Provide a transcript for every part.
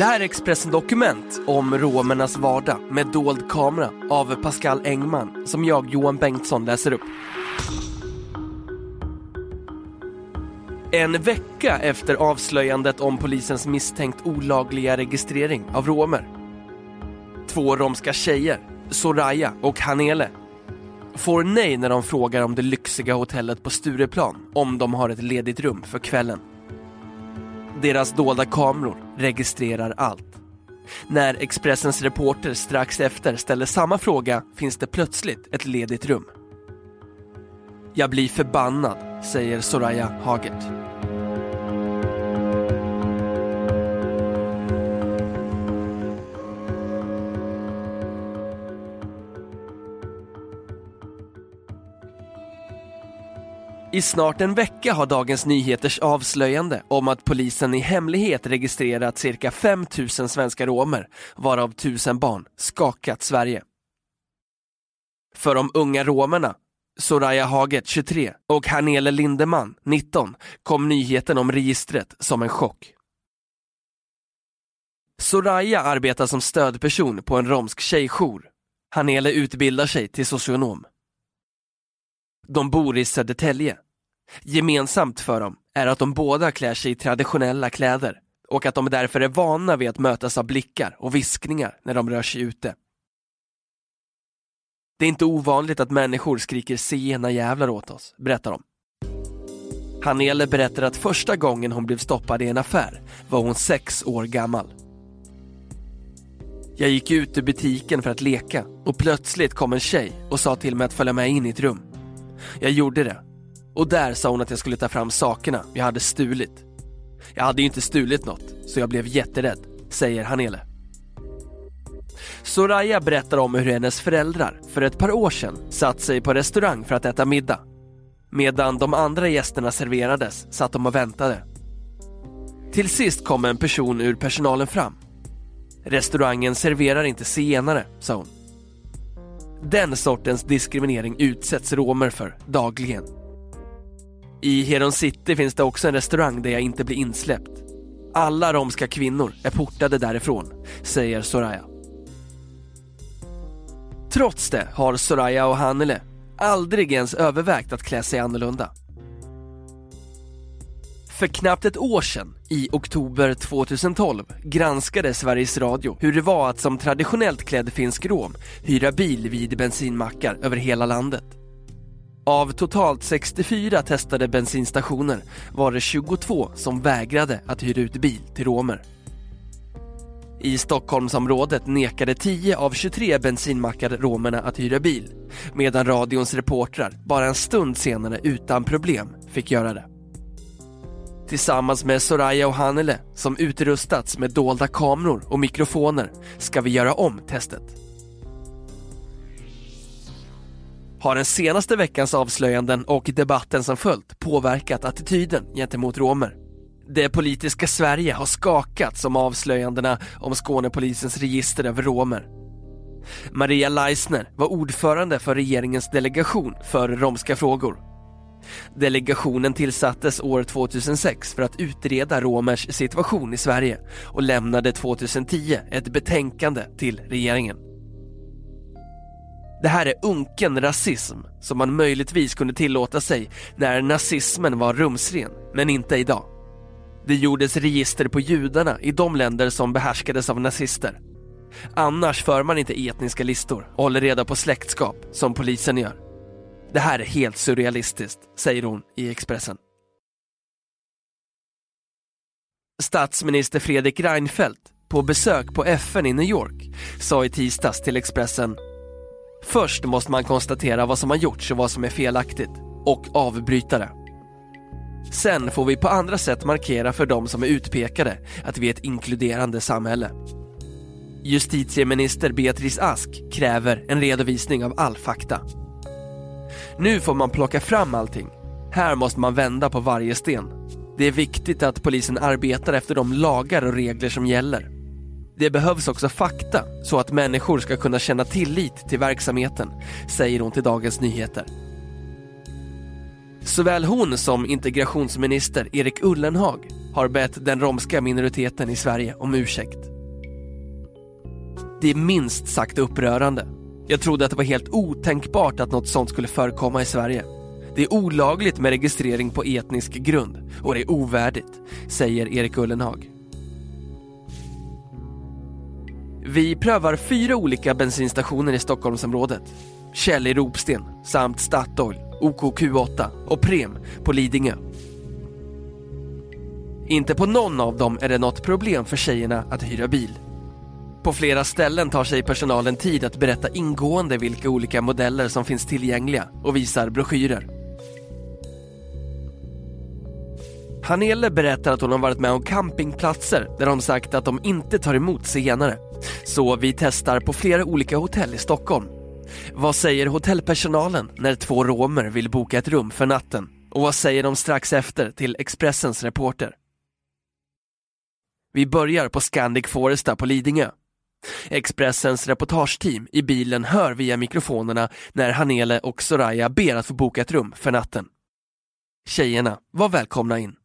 Det här är Expressen Dokument om romernas vardag med dold kamera av Pascal Engman som jag, Johan Bengtsson, läser upp. En vecka efter avslöjandet om polisens misstänkt olagliga registrering av romer. Två romska tjejer, Soraya och Hanele, får nej när de frågar om det lyxiga hotellet på Stureplan om de har ett ledigt rum för kvällen. Deras dolda kameror registrerar allt. När Expressens reporter strax efter ställer samma fråga finns det plötsligt ett ledigt rum. Jag blir förbannad, säger Soraya Hagert. I snart en vecka har Dagens Nyheters avslöjande om att polisen i hemlighet registrerat cirka 5000 svenska romer, varav 1000 barn, skakat Sverige. För de unga romerna, Soraya Haget 23 och Hernele Lindeman 19, kom nyheten om registret som en chock. Soraya arbetar som stödperson på en romsk tjejjour. Hanele utbildar sig till socionom. De bor i Södertälje. Gemensamt för dem är att de båda klär sig i traditionella kläder och att de därför är vana vid att mötas av blickar och viskningar när de rör sig ute. Det är inte ovanligt att människor skriker sena jävlar åt oss, berättar de. Hanele berättar att första gången hon blev stoppad i en affär var hon sex år gammal. Jag gick ut ur butiken för att leka och plötsligt kom en tjej och sa till mig att följa med in i ett rum. Jag gjorde det. Och där sa hon att jag skulle ta fram sakerna jag hade stulit. Jag hade ju inte stulit något, så jag blev jätterädd, säger Hanele. Soraya berättar om hur hennes föräldrar för ett par år sedan satt sig på restaurang för att äta middag. Medan de andra gästerna serverades satt de och väntade. Till sist kom en person ur personalen fram. Restaurangen serverar inte senare, sa hon. Den sortens diskriminering utsätts romer för dagligen. I Heron City finns det också en restaurang där jag inte blir insläppt. Alla romska kvinnor är portade därifrån, säger Soraya. Trots det har Soraya och Hannele aldrig ens övervägt att klä sig annorlunda. För knappt ett år sedan, i oktober 2012, granskade Sveriges Radio hur det var att som traditionellt klädd finsk rom hyra bil vid bensinmackar över hela landet. Av totalt 64 testade bensinstationer var det 22 som vägrade att hyra ut bil till romer. I Stockholmsområdet nekade 10 av 23 bensinmackar romerna att hyra bil, medan radions reportrar bara en stund senare utan problem fick göra det. Tillsammans med Soraya och Hanele, som utrustats med dolda kameror och mikrofoner, ska vi göra om testet. Har den senaste veckans avslöjanden och debatten som följt påverkat attityden gentemot romer? Det politiska Sverige har skakats om avslöjandena om Skånepolisens register över romer. Maria Leisner var ordförande för regeringens delegation för romska frågor. Delegationen tillsattes år 2006 för att utreda romers situation i Sverige och lämnade 2010 ett betänkande till regeringen. Det här är unken rasism som man möjligtvis kunde tillåta sig när nazismen var rumsren, men inte idag. Det gjordes register på judarna i de länder som behärskades av nazister. Annars för man inte etniska listor och håller reda på släktskap som polisen gör. Det här är helt surrealistiskt, säger hon i Expressen. Statsminister Fredrik Reinfeldt, på besök på FN i New York, sa i tisdags till Expressen Först måste man konstatera vad som har gjorts och vad som är felaktigt och avbryta det. Sen får vi på andra sätt markera för de som är utpekade att vi är ett inkluderande samhälle. Justitieminister Beatrice Ask kräver en redovisning av all fakta. Nu får man plocka fram allting. Här måste man vända på varje sten. Det är viktigt att polisen arbetar efter de lagar och regler som gäller. Det behövs också fakta så att människor ska kunna känna tillit till verksamheten, säger hon till Dagens Nyheter. Såväl hon som integrationsminister Erik Ullenhag har bett den romska minoriteten i Sverige om ursäkt. Det är minst sagt upprörande. Jag trodde att det var helt otänkbart att något sånt skulle förekomma i Sverige. Det är olagligt med registrering på etnisk grund och det är ovärdigt, säger Erik Ullenhag. Vi prövar fyra olika bensinstationer i Stockholmsområdet. Kjell i Ropsten samt Statoil, OKQ8 och Prem på Lidingö. Inte på någon av dem är det något problem för tjejerna att hyra bil. På flera ställen tar sig personalen tid att berätta ingående vilka olika modeller som finns tillgängliga och visar broschyrer. Hanele berättar att hon har varit med om campingplatser där de sagt att de inte tar emot zigenare. Så vi testar på flera olika hotell i Stockholm. Vad säger hotellpersonalen när två romer vill boka ett rum för natten? Och vad säger de strax efter till Expressens reporter? Vi börjar på Scandic Foresta på Lidingö. Expressens reportageteam i bilen hör via mikrofonerna när Hanele och Soraya ber att få boka ett rum för natten. Tjejerna var välkomna in.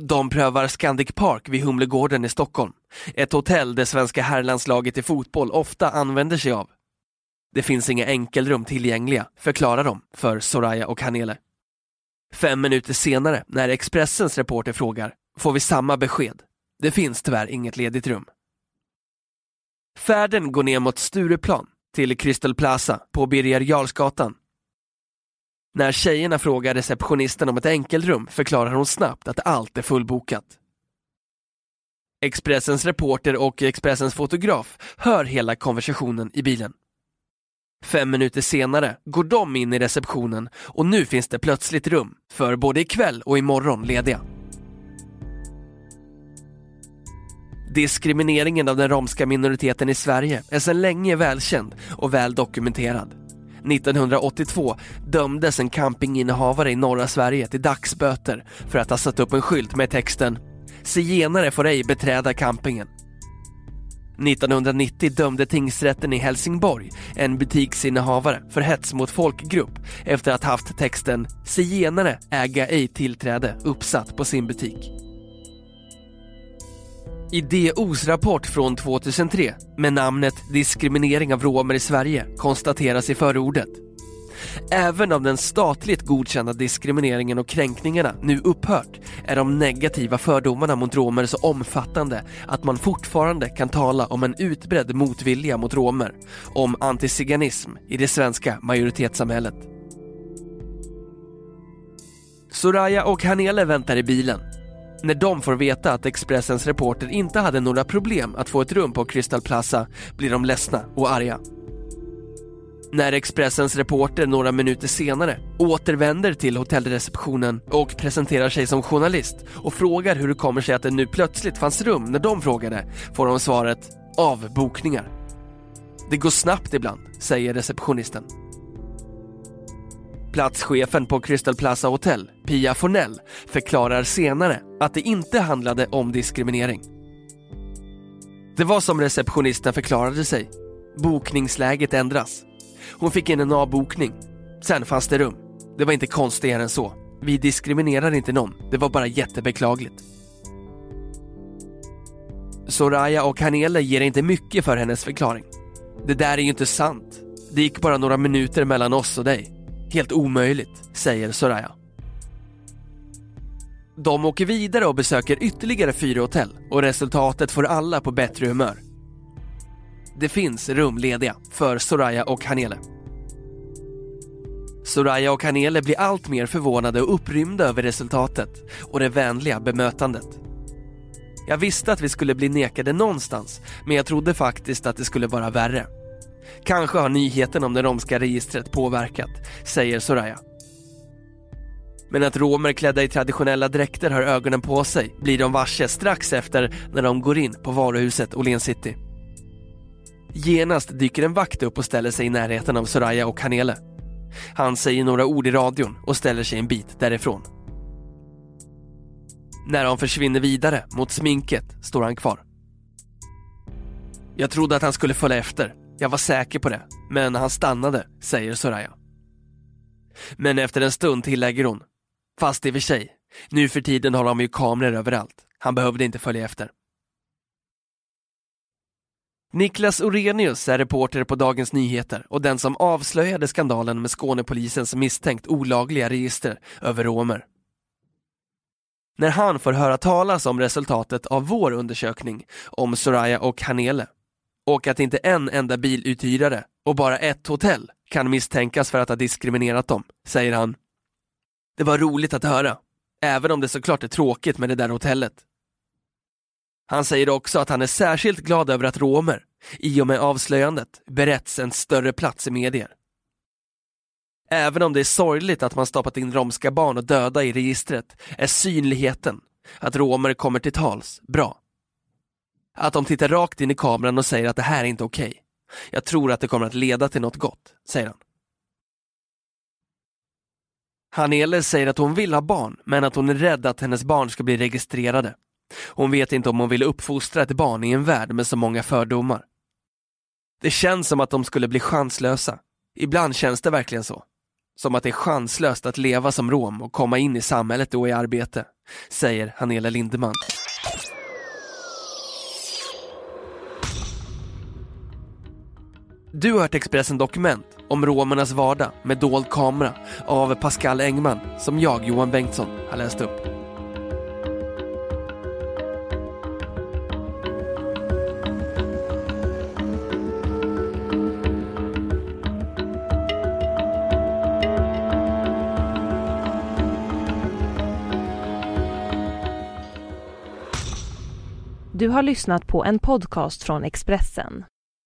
De prövar Scandic Park vid Humlegården i Stockholm. Ett hotell det svenska herrlandslaget i fotboll ofta använder sig av. Det finns inga enkelrum tillgängliga, förklarar de för Soraya och Hanele. Fem minuter senare, när Expressens reporter frågar, får vi samma besked. Det finns tyvärr inget ledigt rum. Färden går ner mot Stureplan, till Crystal Plaza på Birger Jarlsgatan. När tjejerna frågar receptionisten om ett enkelrum förklarar hon snabbt att allt är fullbokat. Expressens reporter och Expressens fotograf hör hela konversationen i bilen. Fem minuter senare går de in i receptionen och nu finns det plötsligt rum för både ikväll och imorgon lediga. Diskrimineringen av den romska minoriteten i Sverige är sedan länge välkänd och väl dokumenterad. 1982 dömdes en campinginnehavare i norra Sverige till dagsböter för att ha satt upp en skylt med texten “Zigenare får ej beträda campingen”. 1990 dömde tingsrätten i Helsingborg en butiksinnehavare för hets mot folkgrupp efter att haft texten “Zigenare äga ej tillträde” uppsatt på sin butik. I DOs rapport från 2003 med namnet Diskriminering av romer i Sverige konstateras i förordet Även om den statligt godkända diskrimineringen och kränkningarna nu upphört är de negativa fördomarna mot romer så omfattande att man fortfarande kan tala om en utbredd motvilja mot romer, om antiziganism i det svenska majoritetssamhället. Soraya och Hanele väntar i bilen när de får veta att Expressens reporter inte hade några problem att få ett rum på Crystal Plaza blir de ledsna och arga. När Expressens reporter några minuter senare återvänder till hotellreceptionen och presenterar sig som journalist och frågar hur det kommer sig att det nu plötsligt fanns rum när de frågade får de svaret avbokningar. Det går snabbt ibland, säger receptionisten. Platschefen på Crystal Plaza Hotel, Pia Fornell, förklarar senare att det inte handlade om diskriminering. Det var som receptionisten förklarade sig. Bokningsläget ändras. Hon fick in en avbokning. Sen fanns det rum. Det var inte konstigare än så. Vi diskriminerar inte någon. Det var bara jättebeklagligt. Soraya och Hanele ger inte mycket för hennes förklaring. Det där är ju inte sant. Det gick bara några minuter mellan oss och dig. Helt omöjligt, säger Soraya. De åker vidare och besöker ytterligare fyra hotell och resultatet får alla på bättre humör. Det finns rum lediga för Soraya och Hanele. Soraya och Hanele blir allt mer förvånade och upprymda över resultatet och det vänliga bemötandet. Jag visste att vi skulle bli nekade någonstans, men jag trodde faktiskt att det skulle vara värre. Kanske har nyheten om det romska registret påverkat, säger Soraya. Men att romer klädda i traditionella dräkter har ögonen på sig blir de varse strax efter när de går in på varuhuset Åhléns City. Genast dyker en vakt upp och ställer sig i närheten av Soraya och Hanele. Han säger några ord i radion och ställer sig en bit därifrån. När de försvinner vidare mot sminket står han kvar. Jag trodde att han skulle följa efter. Jag var säker på det. Men han stannade, säger Soraya. Men efter en stund tillägger hon. Fast i och för sig, nu för tiden har de ju kameror överallt. Han behövde inte följa efter. Niklas Orenius är reporter på Dagens Nyheter och den som avslöjade skandalen med Skånepolisens misstänkt olagliga register över romer. När han får höra talas om resultatet av vår undersökning om Soraya och Hanele och att inte en enda biluthyrare och bara ett hotell kan misstänkas för att ha diskriminerat dem, säger han. Det var roligt att höra, även om det såklart är tråkigt med det där hotellet. Han säger också att han är särskilt glad över att romer, i och med avslöjandet, berätts en större plats i medier. Även om det är sorgligt att man stoppat in romska barn och döda i registret är synligheten, att romer kommer till tals, bra. Att de tittar rakt in i kameran och säger att det här är inte okej. Okay. Jag tror att det kommer att leda till något gott, säger han. Hanele säger att hon vill ha barn, men att hon är rädd att hennes barn ska bli registrerade. Hon vet inte om hon vill uppfostra ett barn i en värld med så många fördomar. Det känns som att de skulle bli chanslösa. Ibland känns det verkligen så. Som att det är chanslöst att leva som rom och komma in i samhället och i arbete, säger Hanela Lindeman. Du har hört Expressen Dokument om romernas vardag med dold kamera av Pascal Engman som jag, Johan Bengtsson, har läst upp. Du har lyssnat på en podcast från Expressen.